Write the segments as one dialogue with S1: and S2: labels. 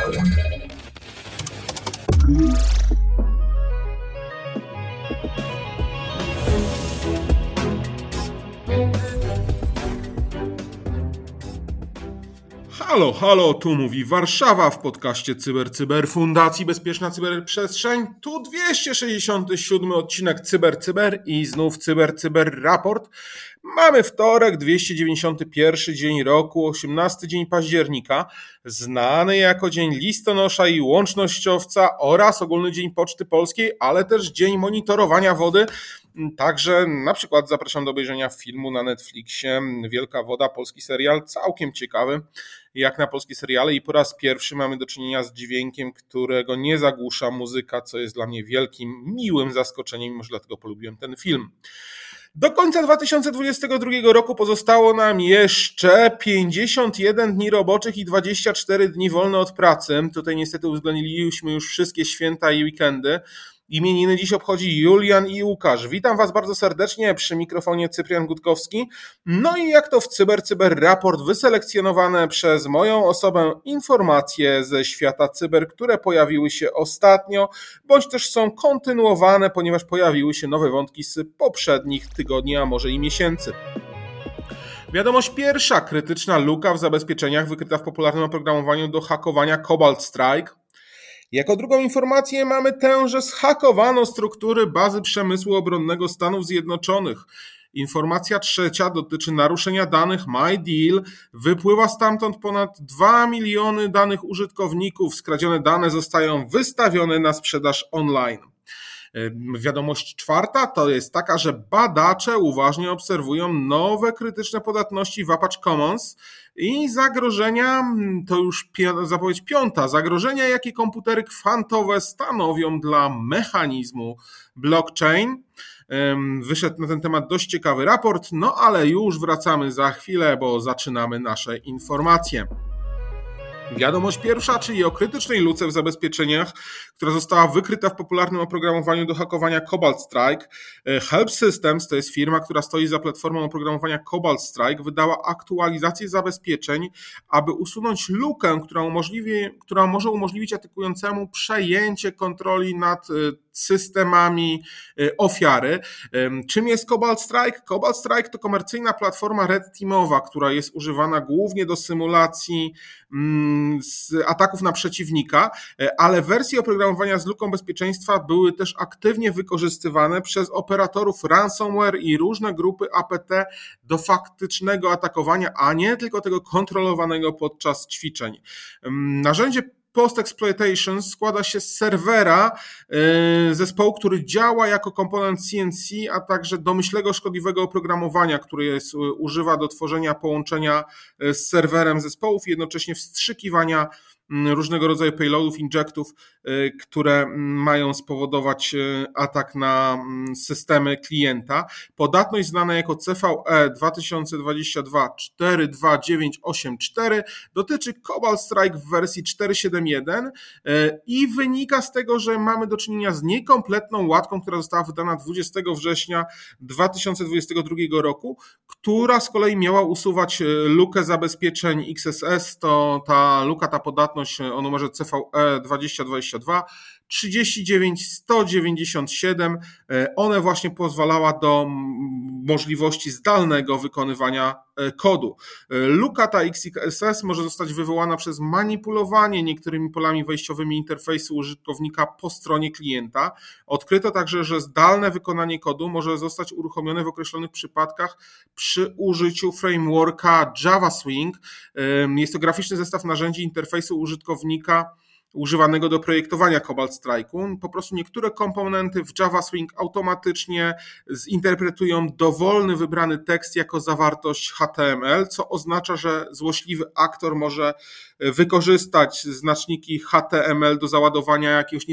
S1: Thank you. Halo, halo, tu mówi Warszawa w podcaście Cyber Cyber Fundacji Bezpieczna Cyberprzestrzeń. Tu 267 odcinek Cyber Cyber i znów Cyber Cyber Raport. Mamy wtorek, 291 dzień roku, 18 dzień października, znany jako dzień listonosza i łącznościowca oraz ogólny dzień Poczty Polskiej, ale też dzień monitorowania wody. Także na przykład zapraszam do obejrzenia filmu na Netflixie Wielka Woda, polski serial, całkiem ciekawy jak na polskie seriale i po raz pierwszy mamy do czynienia z dźwiękiem, którego nie zagłusza muzyka, co jest dla mnie wielkim, miłym zaskoczeniem, może dlatego polubiłem ten film. Do końca 2022 roku pozostało nam jeszcze 51 dni roboczych i 24 dni wolne od pracy. Tutaj niestety uwzględniliśmy już wszystkie święta i weekendy. Imieniny dziś obchodzi Julian i Łukasz. Witam Was bardzo serdecznie przy mikrofonie Cyprian Gutkowski. No i jak to w Cyber Cyber Raport wyselekcjonowane przez moją osobę informacje ze świata cyber, które pojawiły się ostatnio, bądź też są kontynuowane, ponieważ pojawiły się nowe wątki z poprzednich tygodni, a może i miesięcy. Wiadomość pierwsza, krytyczna luka w zabezpieczeniach wykryta w popularnym oprogramowaniu do hakowania Cobalt Strike. Jako drugą informację mamy tę, że zhakowano struktury bazy przemysłu obronnego Stanów Zjednoczonych. Informacja trzecia dotyczy naruszenia danych MyDeal. Wypływa stamtąd ponad 2 miliony danych użytkowników. Skradzione dane zostają wystawione na sprzedaż online. Wiadomość czwarta to jest taka, że badacze uważnie obserwują nowe krytyczne podatności w Apache Commons i zagrożenia, to już zapowiedź piąta, zagrożenia, jakie komputery kwantowe stanowią dla mechanizmu blockchain. Wyszedł na ten temat dość ciekawy raport, no ale już wracamy za chwilę, bo zaczynamy nasze informacje. Wiadomość pierwsza, czyli o krytycznej luce w zabezpieczeniach, która została wykryta w popularnym oprogramowaniu do hakowania Cobalt Strike. E, Help Systems to jest firma, która stoi za platformą oprogramowania Cobalt Strike, wydała aktualizację zabezpieczeń, aby usunąć lukę, która, umożliwi, która może umożliwić atakującemu przejęcie kontroli nad e, systemami e, ofiary. Czym jest Cobalt Strike? Cobalt Strike to komercyjna platforma red teamowa, która jest używana głównie do symulacji mm, ataków na przeciwnika, e, ale wersje oprogramowania z luką bezpieczeństwa były też aktywnie wykorzystywane przez operatorów ransomware i różne grupy APT do faktycznego atakowania, a nie tylko tego kontrolowanego podczas ćwiczeń. Narzędzie Post-exploitation składa się z serwera y, zespołu, który działa jako komponent CNC, a także domyślnego szkodliwego oprogramowania, które jest, y, używa do tworzenia połączenia y, z serwerem zespołów i jednocześnie wstrzykiwania różnego rodzaju payloadów, injectów, y, które mm, mają spowodować y, atak na mm, systemy klienta. Podatność znana jako CVE 2022-42984 dotyczy Cobalt Strike w wersji 4.7.1 y, i wynika z tego, że mamy do czynienia z niekompletną łatką, która została wydana 20 września 2022 roku, która z kolei miała usuwać lukę zabezpieczeń XSS, to ta luka, ta podatność o numerze CVE 2022 39 197. One właśnie pozwalała do możliwości zdalnego wykonywania e, kodu. E, luka ta XSS może zostać wywołana przez manipulowanie niektórymi polami wejściowymi interfejsu użytkownika po stronie klienta. Odkryto także, że zdalne wykonanie kodu może zostać uruchomione w określonych przypadkach przy użyciu frameworka JavaSwing. Jest to graficzny zestaw narzędzi interfejsu użytkownika używanego do projektowania Cobalt Strike'u. Po prostu niektóre komponenty w Java Swing automatycznie zinterpretują dowolny wybrany tekst jako zawartość HTML, co oznacza, że złośliwy aktor może wykorzystać znaczniki HTML do załadowania jakiegoś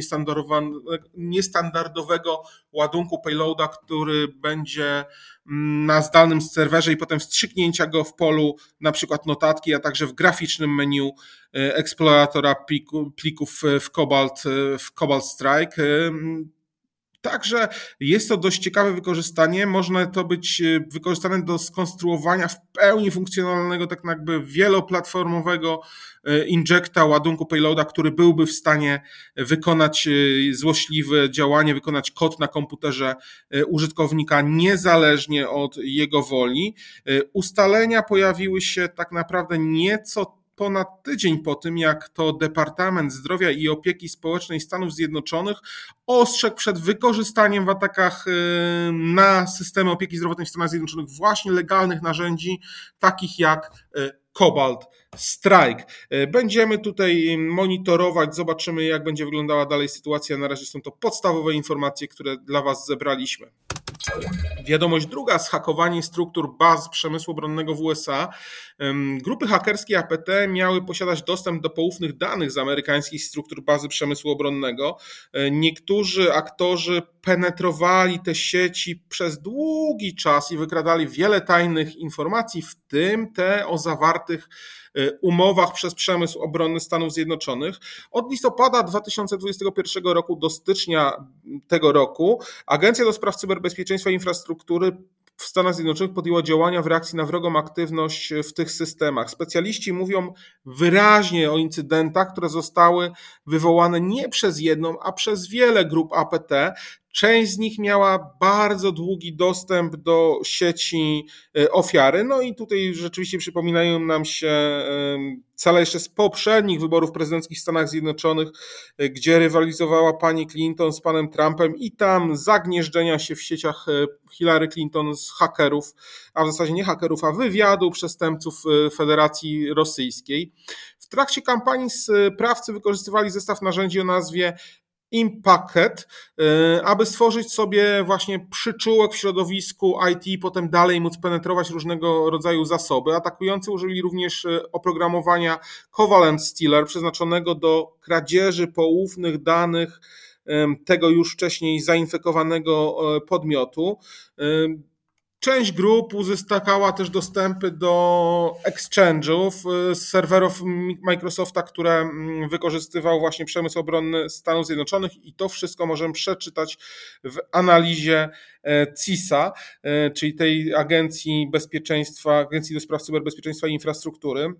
S1: niestandardowego ładunku payloada, który będzie na zdalnym serwerze i potem wstrzyknięcia go w polu na przykład notatki, a także w graficznym menu e, eksploratora plików w Cobalt, w Cobalt Strike. Także jest to dość ciekawe wykorzystanie. Można to być e, wykorzystane do skonstruowania w pełni funkcjonalnego, tak jakby wieloplatformowego e, injecta, ładunku payloada, który byłby w stanie wykonać e, złośliwe działanie, wykonać kod na komputerze użytkownika niezależnie od jego woli. Ustalenia pojawiły się tak naprawdę nieco ponad tydzień po tym, jak to Departament Zdrowia i Opieki Społecznej Stanów Zjednoczonych ostrzegł przed wykorzystaniem w atakach y, na systemy opieki zdrowotnej w Stanach Zjednoczonych właśnie legalnych narzędzi, takich jak y, Cobalt Strike. Y, będziemy tutaj monitorować, zobaczymy, jak będzie wyglądała dalej sytuacja. Na razie są to podstawowe informacje, które dla Was zebraliśmy. Wiadomość druga, zhakowanie struktur baz przemysłu obronnego w USA. Grupy hakerskie APT miały posiadać dostęp do poufnych danych z amerykańskich struktur bazy przemysłu obronnego. E, niektórzy aktorzy penetrowali te sieci przez długi czas i wykradali wiele tajnych informacji, w tym te o zawartych umowach przez przemysł obronny Stanów Zjednoczonych. Od listopada 2021 roku do stycznia tego roku Agencja do Spraw Cyberbezpieczeństwa i Infrastruktury w Stanach Zjednoczonych podjęła działania w reakcji na wrogą aktywność w tych systemach. Specjaliści mówią wyraźnie o incydentach, które zostały wywołane nie przez jedną, a przez wiele grup APT, Część z nich miała bardzo długi dostęp do sieci e, ofiary. No i tutaj rzeczywiście przypominają nam się cele jeszcze z poprzednich wyborów prezydenckich w Stanach Zjednoczonych, e, gdzie rywalizowała pani Clinton z panem Trumpem i tam zagnieżdżenia się w sieciach e, Hillary Clinton z hakerów, a w zasadzie nie hakerów, a wywiadu przestępców Federacji Rosyjskiej. W trakcie kampanii sprawcy wykorzystywali zestaw narzędzi o nazwie Impacket, y, aby stworzyć sobie właśnie przyczółek w środowisku IT i potem dalej móc penetrować różnego rodzaju zasoby. Atakujący użyli również y, oprogramowania Covalent Stealer przeznaczonego do kradzieży poufnych danych tego już wcześniej zainfekowanego podmiotu. Część grup uzyskała też dostępy do exchange'ów, y, serwerów Microsofta, które mm, wykorzystywał właśnie przemysł obronny Stanów Zjednoczonych i to wszystko możemy przeczytać w analizie e, CISA, e, czyli tej Agencji Bezpieczeństwa, Agencji do Spraw Cyberbezpieczeństwa i Infrastruktury.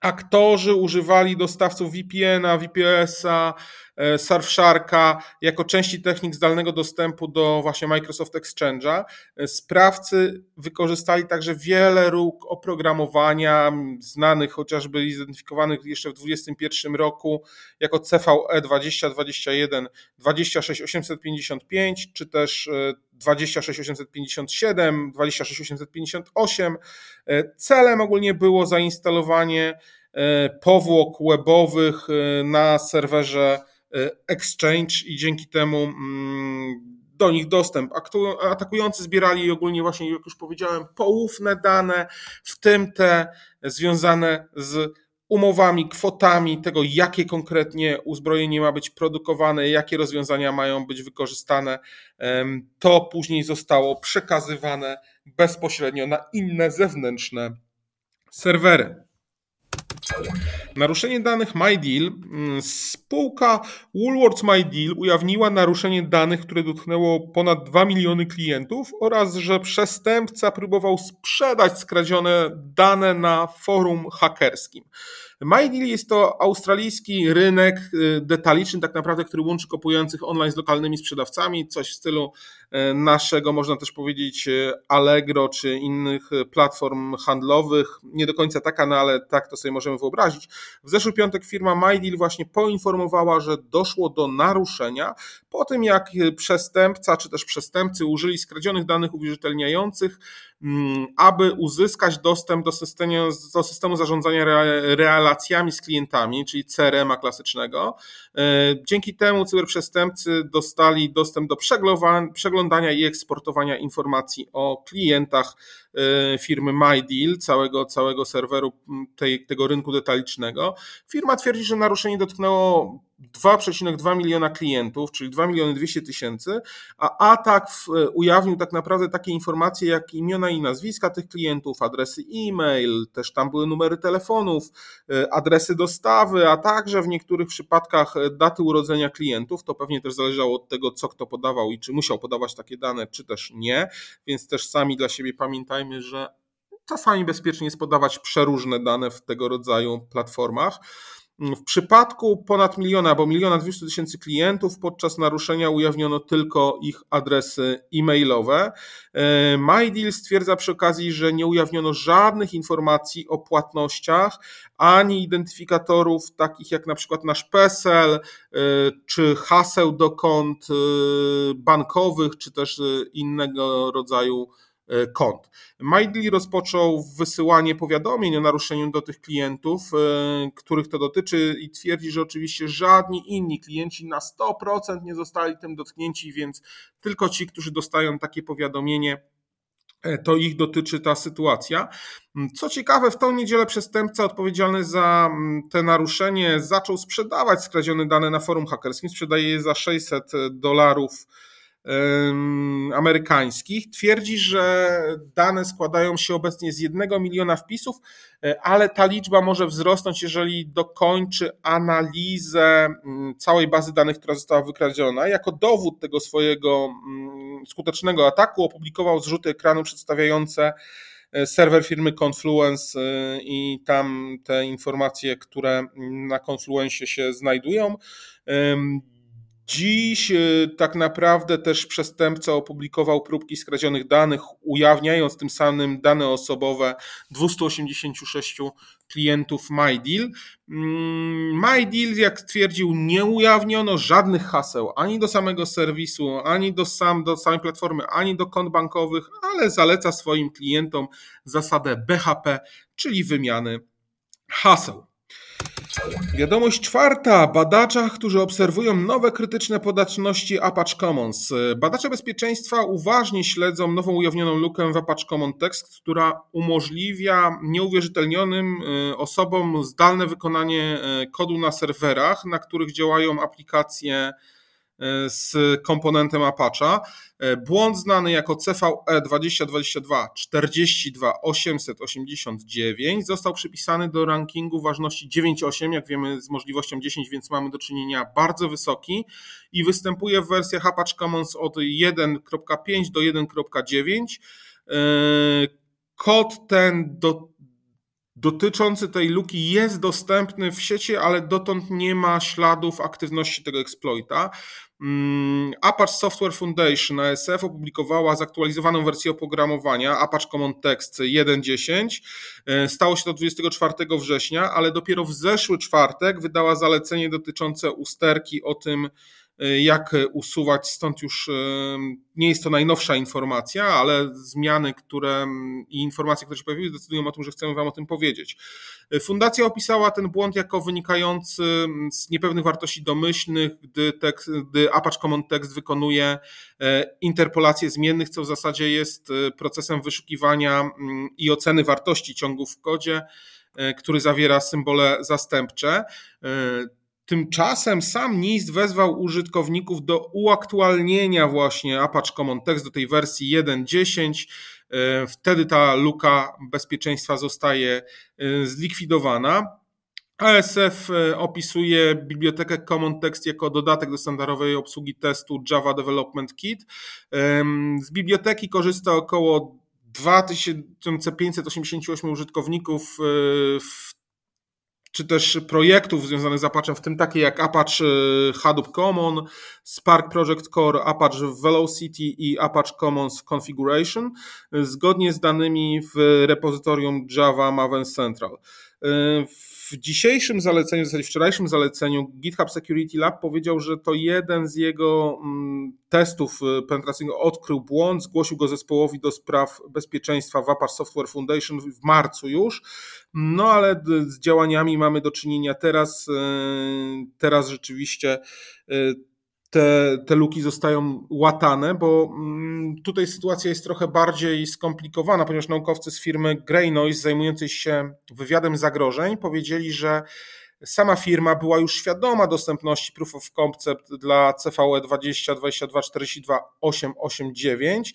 S1: Aktorzy używali dostawców VPN-a, VPS-a, E, Surfsharka jako części technik zdalnego dostępu do właśnie Microsoft Exchange'a. E, sprawcy wykorzystali także wiele róg oprogramowania znanych, chociażby zidentyfikowanych jeszcze w 2021 roku jako CVE 2021 26855 czy też 26857, 26858. Celem ogólnie było zainstalowanie e, powłok webowych na serwerze E, exchange i dzięki temu mm, do nich dostęp. Atakujący zbierali ogólnie właśnie, jak już powiedziałem, poufne dane, w tym te związane z umowami, kwotami tego, jakie konkretnie uzbrojenie ma być produkowane, jakie rozwiązania mają być wykorzystane. To później zostało przekazywane bezpośrednio na inne zewnętrzne serwery. Naruszenie danych MyDeal. Mm, spółka Woolworths MyDeal ujawniła naruszenie danych, które dotknęło ponad 2 miliony klientów oraz, że przestępca próbował sprzedać skradzione dane na forum hakerskim. MyDeal jest to australijski rynek y, detaliczny, tak naprawdę, który łączy kupujących online z lokalnymi sprzedawcami, coś w stylu y, naszego, można też powiedzieć, y, Allegro czy innych platform handlowych. Nie do końca taka, no ale tak to sobie możemy wyobrazić. W zeszły piątek firma MyDeal właśnie poinformowała, że doszło do naruszenia po tym, jak przestępca czy też przestępcy użyli skradzionych danych uwierzytelniających aby uzyskać dostęp do systemu, do systemu zarządzania relacjami z klientami, czyli CRM-a klasycznego. E, dzięki temu cyberprzestępcy dostali dostęp do przeglądania i eksportowania informacji o klientach firmy MyDeal, całego, całego serweru tej, tego rynku detalicznego. Firma twierdzi, że naruszenie dotknęło 2,2 miliona klientów, czyli 2 miliony 200 tysięcy, a atak ujawnił tak naprawdę takie informacje jak imiona i nazwiska tych klientów, adresy e-mail, też tam były numery telefonów, e, adresy dostawy, a także w niektórych przypadkach e, daty urodzenia klientów. To pewnie też zależało od tego, co kto podawał i czy musiał podawać takie dane, czy też nie, więc też sami dla siebie pamiętajmy, że czasami bezpiecznie jest podawać przeróżne dane w tego rodzaju platformach. W przypadku ponad miliona, bo miliona 200 tysięcy klientów podczas naruszenia ujawniono tylko ich adresy e-mailowe. E, MyDeal stwierdza przy okazji, że nie ujawniono żadnych informacji o płatnościach, ani identyfikatorów takich jak na przykład nasz PESEL, e, czy haseł do kont e, bankowych, czy też innego rodzaju kont. Maidli rozpoczął wysyłanie powiadomień o naruszeniu do tych klientów, e, których to dotyczy i twierdzi, że oczywiście żadni inni klienci na 100% nie zostali tym dotknięci, więc tylko ci, którzy dostają takie powiadomienie, e, to ich dotyczy ta sytuacja. Co ciekawe, w tą niedzielę przestępca odpowiedzialny za te naruszenie zaczął sprzedawać skradzione dane na forum hakerskim. Sprzedaje je za 600 dolarów amerykańskich. Twierdzi, że dane składają się obecnie z jednego miliona wpisów, e, ale ta liczba może wzrosnąć, jeżeli dokończy analizę mm, całej bazy danych, która została wykradziona. Jako dowód tego swojego mm, skutecznego ataku opublikował zrzuty ekranu przedstawiające e, serwer firmy Confluence e, i tam te informacje, które na Confluence się znajdują. Dziś y, tak naprawdę też przestępca opublikował próbki skradzionych danych, ujawniając tym samym dane osobowe 286 klientów MyDeal. Mm, MyDeal, jak stwierdził, nie ujawniono żadnych haseł ani do samego serwisu, ani do, sam, do samej platformy, ani do kont bankowych, ale zaleca swoim klientom zasadę BHP, czyli wymiany haseł. Wiadomość czwarta. Badaczach, którzy obserwują nowe krytyczne podatności Apache Commons. Badacze bezpieczeństwa uważnie śledzą nową ujawnioną lukę w Apache Common Text, która umożliwia nieuwierzytelnionym y, osobom zdalne wykonanie y, kodu na serwerach, na których działają aplikacje E, z komponentem Apache. E, błąd znany jako CVE 2022 42889 został przypisany do rankingu ważności 9.8, jak wiemy z możliwością 10, więc mamy do czynienia bardzo wysoki i występuje w wersjach Apache Commons od 1.5 do 1.9. E, kod ten do, dotyczący tej luki jest dostępny w sieci, ale dotąd nie ma śladów aktywności tego exploita. Mm, Apache Software Foundation ASF opublikowała zaktualizowaną wersję oprogramowania Apache Common Text 1.10. E, stało się to 24 września, ale dopiero w zeszły czwartek wydała zalecenie dotyczące usterki o tym, jak usuwać, stąd już e, nie jest to najnowsza informacja, ale zmiany, które i informacje, które się pojawiły, decydują o tym, że chcemy Wam o tym powiedzieć. E, fundacja opisała ten błąd jako wynikający z niepewnych wartości domyślnych, gdy, tekst, gdy Apache Common Text wykonuje interpolację zmiennych, co w zasadzie jest procesem wyszukiwania i oceny wartości ciągów w kodzie, który zawiera symbole zastępcze. Tymczasem sam NIST wezwał użytkowników do uaktualnienia właśnie Apache Common Text do tej wersji 1.10. E, wtedy ta luka bezpieczeństwa zostaje e, zlikwidowana. ASF e, opisuje bibliotekę Common Text jako dodatek do standardowej obsługi testu Java Development Kit. Z biblioteki korzysta około 2588 użytkowników w czy też projektów związanych z Apache, w tym takie jak Apache e, Hadoop Common, Spark Project Core, Apache Velocity i Apache Commons Configuration, zgodnie z danymi w repozytorium Java Maven Central. W dzisiejszym zaleceniu, w zasadzie wczorajszym zaleceniu GitHub Security Lab powiedział, że to jeden z jego mm, testów y, penetracyjnych odkrył błąd, zgłosił go zespołowi do spraw bezpieczeństwa w Apache Software Foundation w marcu już, no ale z działaniami mamy do czynienia teraz, y, teraz rzeczywiście y, te, te luki zostają łatane, bo mm, tutaj sytuacja jest trochę bardziej skomplikowana, ponieważ naukowcy z firmy Grey Noise zajmującej się wywiadem zagrożeń powiedzieli, że sama firma była już świadoma dostępności Proof of Concept dla CVE 2022 42 889.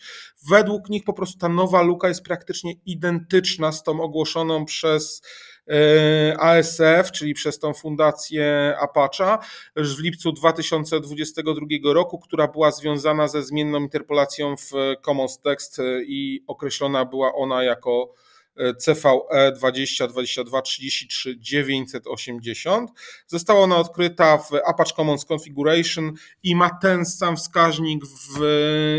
S1: Według nich po prostu ta nowa luka jest praktycznie identyczna z tą ogłoszoną przez ASF, czyli przez tą fundację Apache w lipcu 2022 roku, która była związana ze zmienną interpolacją w Commons Text i określona była ona jako CVE 2022 33 980. Została ona odkryta w Apache Commons Configuration i ma ten sam wskaźnik w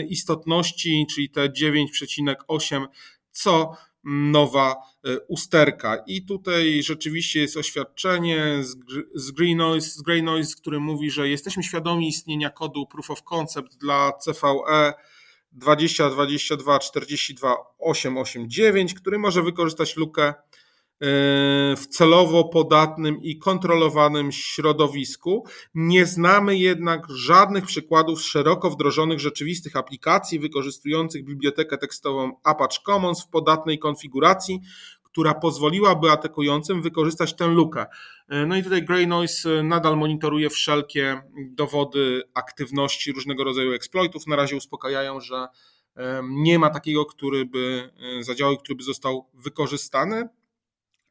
S1: istotności, czyli te 9,8 co nowa e, usterka. I tutaj rzeczywiście jest oświadczenie z Grey Noise, z Grey Noise, który mówi, że jesteśmy świadomi istnienia kodu Proof of Concept dla CVE 2022 42 889, który może wykorzystać lukę w celowo podatnym i kontrolowanym środowisku. Nie znamy jednak żadnych przykładów szeroko wdrożonych rzeczywistych aplikacji wykorzystujących bibliotekę tekstową Apache Commons w podatnej konfiguracji, która pozwoliłaby atakującym wykorzystać tę lukę. No i tutaj Grey Noise nadal monitoruje wszelkie dowody aktywności różnego rodzaju exploitów. Na razie uspokajają, że nie ma takiego, który by zadziałał, który by został wykorzystany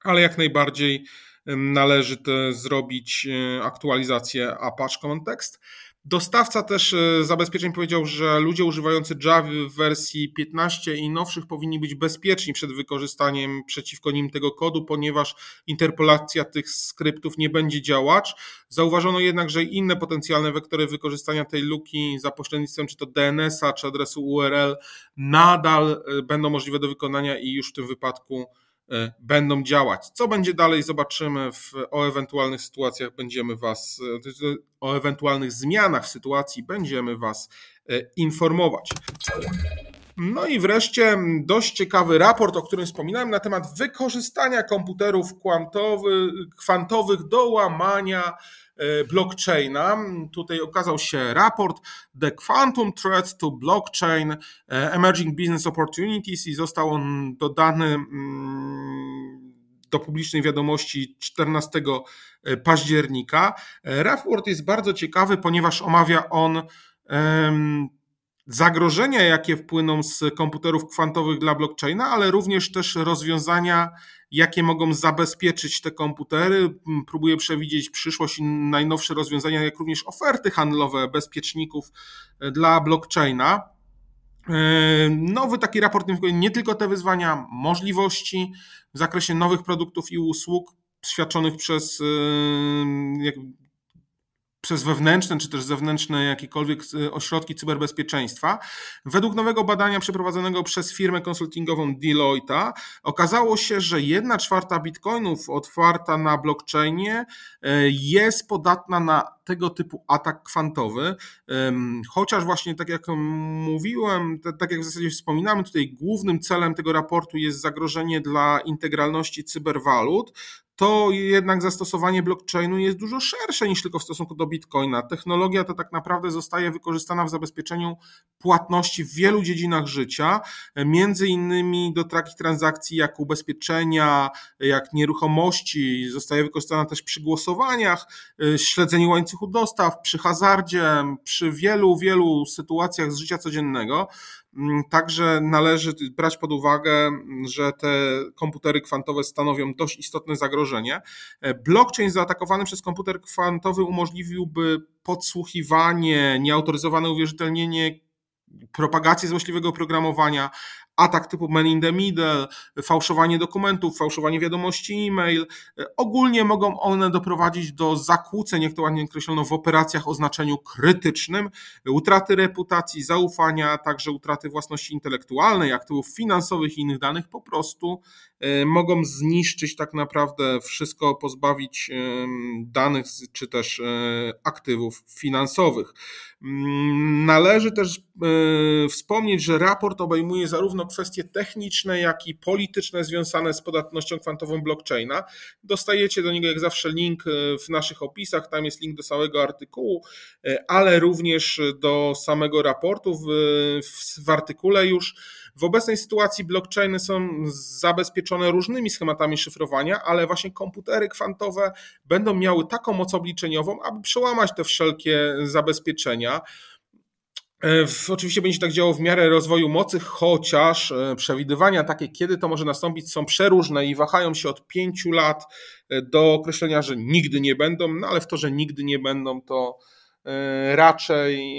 S1: ale jak najbardziej należy zrobić e, aktualizację Apache Context. Dostawca też e, zabezpieczeń powiedział, że ludzie używający Java w wersji 15 i nowszych powinni być bezpieczni przed wykorzystaniem przeciwko nim tego kodu, ponieważ interpolacja tych skryptów nie będzie działać. Zauważono jednak, że inne potencjalne wektory wykorzystania tej luki za pośrednictwem czy to DNS-a, czy adresu URL nadal e, będą możliwe do wykonania i już w tym wypadku będą działać. Co będzie dalej, zobaczymy. W, o ewentualnych sytuacjach będziemy Was, e, o ewentualnych zmianach w sytuacji będziemy Was e, informować. No i wreszcie dość ciekawy raport, o którym wspominałem, na temat wykorzystania komputerów kwantowych, do łamania blockchaina. Tutaj okazał się raport The Quantum Threat to Blockchain Emerging Business Opportunities i został on dodany mm, do publicznej wiadomości 14 października. Raport jest bardzo ciekawy, ponieważ omawia on zagrożenia, jakie wpłyną z komputerów kwantowych dla blockchaina, ale również też rozwiązania, jakie mogą zabezpieczyć te komputery. Próbuję przewidzieć przyszłość i najnowsze rozwiązania, jak również oferty handlowe bezpieczników e, dla blockchaina. E, nowy taki raport nie tylko te wyzwania, możliwości w zakresie nowych produktów i usług świadczonych przez e, przez wewnętrzne czy też zewnętrzne jakiekolwiek e, ośrodki cyberbezpieczeństwa. Według nowego badania przeprowadzonego przez firmę konsultingową Deloitte okazało się, że jedna czwarta bitcoinów otwarta na blockchainie e, jest podatna na tego typu atak kwantowy, chociaż właśnie tak jak mówiłem, tak jak w zasadzie wspominamy, tutaj głównym celem tego raportu jest zagrożenie dla integralności cyberwalut, to jednak zastosowanie blockchainu jest dużo szersze niż tylko w stosunku do bitcoina. Technologia ta tak naprawdę zostaje wykorzystana w zabezpieczeniu płatności w wielu dziedzinach życia, między innymi do takich transakcji jak ubezpieczenia, jak nieruchomości, zostaje wykorzystana też przy głosowaniach, y, śledzeniu łańcuchu dostaw, przy hazardzie, przy wielu, wielu sytuacjach z życia codziennego. Mm, także należy brać pod uwagę, że te komputery kwantowe stanowią dość istotne zagrożenie. E, blockchain zaatakowany przez komputer kwantowy umożliwiłby podsłuchiwanie, nieautoryzowane uwierzytelnienie propagację złośliwego oprogramowania, atak typu man in the middle, fałszowanie dokumentów, fałszowanie wiadomości e-mail. Ogólnie mogą one doprowadzić do zakłóceń, jak to ładnie określono, w operacjach o znaczeniu krytycznym, utraty reputacji, zaufania, także utraty własności intelektualnej, aktywów finansowych i innych danych po prostu e, mogą zniszczyć tak naprawdę wszystko, pozbawić danych czy też e, aktywów finansowych. Mm, należy też wspomnieć, że raport obejmuje zarówno kwestie techniczne, jak i polityczne związane z podatnością kwantową blockchaina. Dostajecie do niego jak zawsze link w naszych opisach, tam jest link do całego artykułu, ale również do samego raportu w, w, w artykule już w obecnej sytuacji blockchainy są zabezpieczone różnymi schematami szyfrowania, ale właśnie komputery kwantowe będą miały taką moc obliczeniową, aby przełamać te wszelkie zabezpieczenia. E, oczywiście będzie tak działo w miarę rozwoju mocy, chociaż e, przewidywania takie, kiedy to może nastąpić, są przeróżne i wahają się od pięciu lat e, do określenia, że nigdy nie będą, no ale w to, że nigdy nie będą, to raczej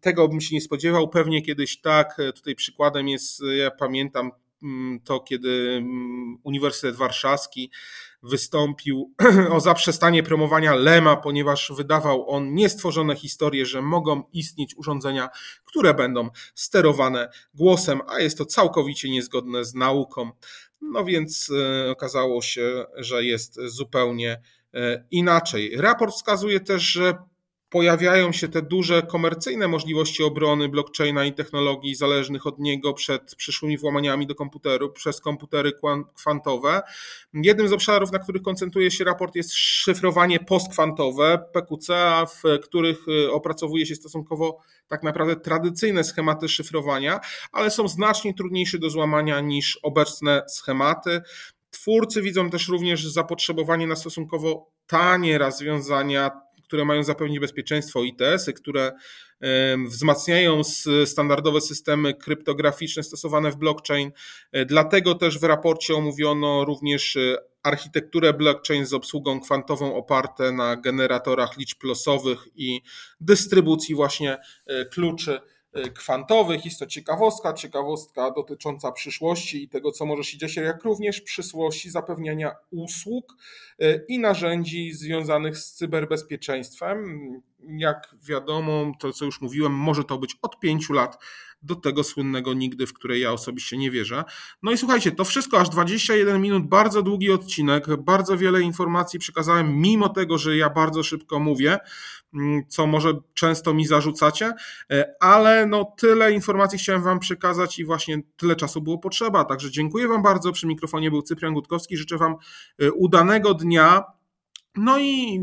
S1: tego bym się nie spodziewał. Pewnie kiedyś tak. Tutaj przykładem jest, ja pamiętam mm, to, kiedy mm, Uniwersytet Warszawski wystąpił o zaprzestanie promowania Lema, ponieważ wydawał on niestworzone historie, że mogą istnieć urządzenia, które będą sterowane głosem, a jest to całkowicie niezgodne z nauką. No więc okazało się, że jest zupełnie inaczej. Raport wskazuje też, że pojawiają się te duże komercyjne możliwości obrony blockchaina i technologii zależnych od niego przed przyszłymi włamaniami do komputeru przez komputery kwantowe. Jednym z obszarów, na których koncentruje się raport, jest szyfrowanie postkwantowe, PQC, w których y, opracowuje się stosunkowo tak naprawdę tradycyjne schematy szyfrowania, ale są znacznie trudniejsze do złamania niż obecne schematy. Twórcy widzą też również zapotrzebowanie na stosunkowo tanie rozwiązania które mają zapewnić bezpieczeństwo ITS-y, które wzmacniają standardowe systemy kryptograficzne stosowane w blockchain. E, dlatego też w raporcie omówiono również e, architekturę blockchain z obsługą kwantową oparte na generatorach liczb losowych i dystrybucji właśnie e, kluczy kwantowych. Jest to ciekawostka, ciekawostka dotycząca przyszłości i tego, co może się dziać, jak również przyszłości zapewniania usług y, i narzędzi związanych z cyberbezpieczeństwem. Jak wiadomo, to co już mówiłem, może to być od pięciu lat do tego słynnego nigdy, w której ja osobiście nie wierzę. No i słuchajcie, to wszystko aż 21 minut, bardzo długi odcinek, bardzo wiele informacji przekazałem, mimo tego, że ja bardzo szybko mówię, mm, co może często mi zarzucacie, e, ale no tyle informacji chciałem Wam przekazać i właśnie tyle czasu było potrzeba. Także dziękuję Wam bardzo. Przy mikrofonie był Cyprian Gutkowski. Życzę Wam e, udanego dnia no i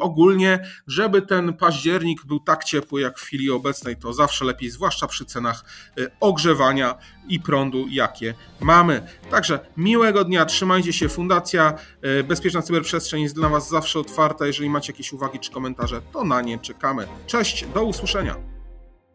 S1: ogólnie, żeby ten październik był tak ciepły jak w chwili obecnej, to zawsze lepiej, zwłaszcza przy cenach y, ogrzewania i prądu, jakie mamy. Także miłego dnia, trzymajcie się. Fundacja y, Bezpieczna Cyberprzestrzeń jest dla Was zawsze otwarta. Jeżeli macie jakieś uwagi czy komentarze, to na nie czekamy. Cześć, do usłyszenia.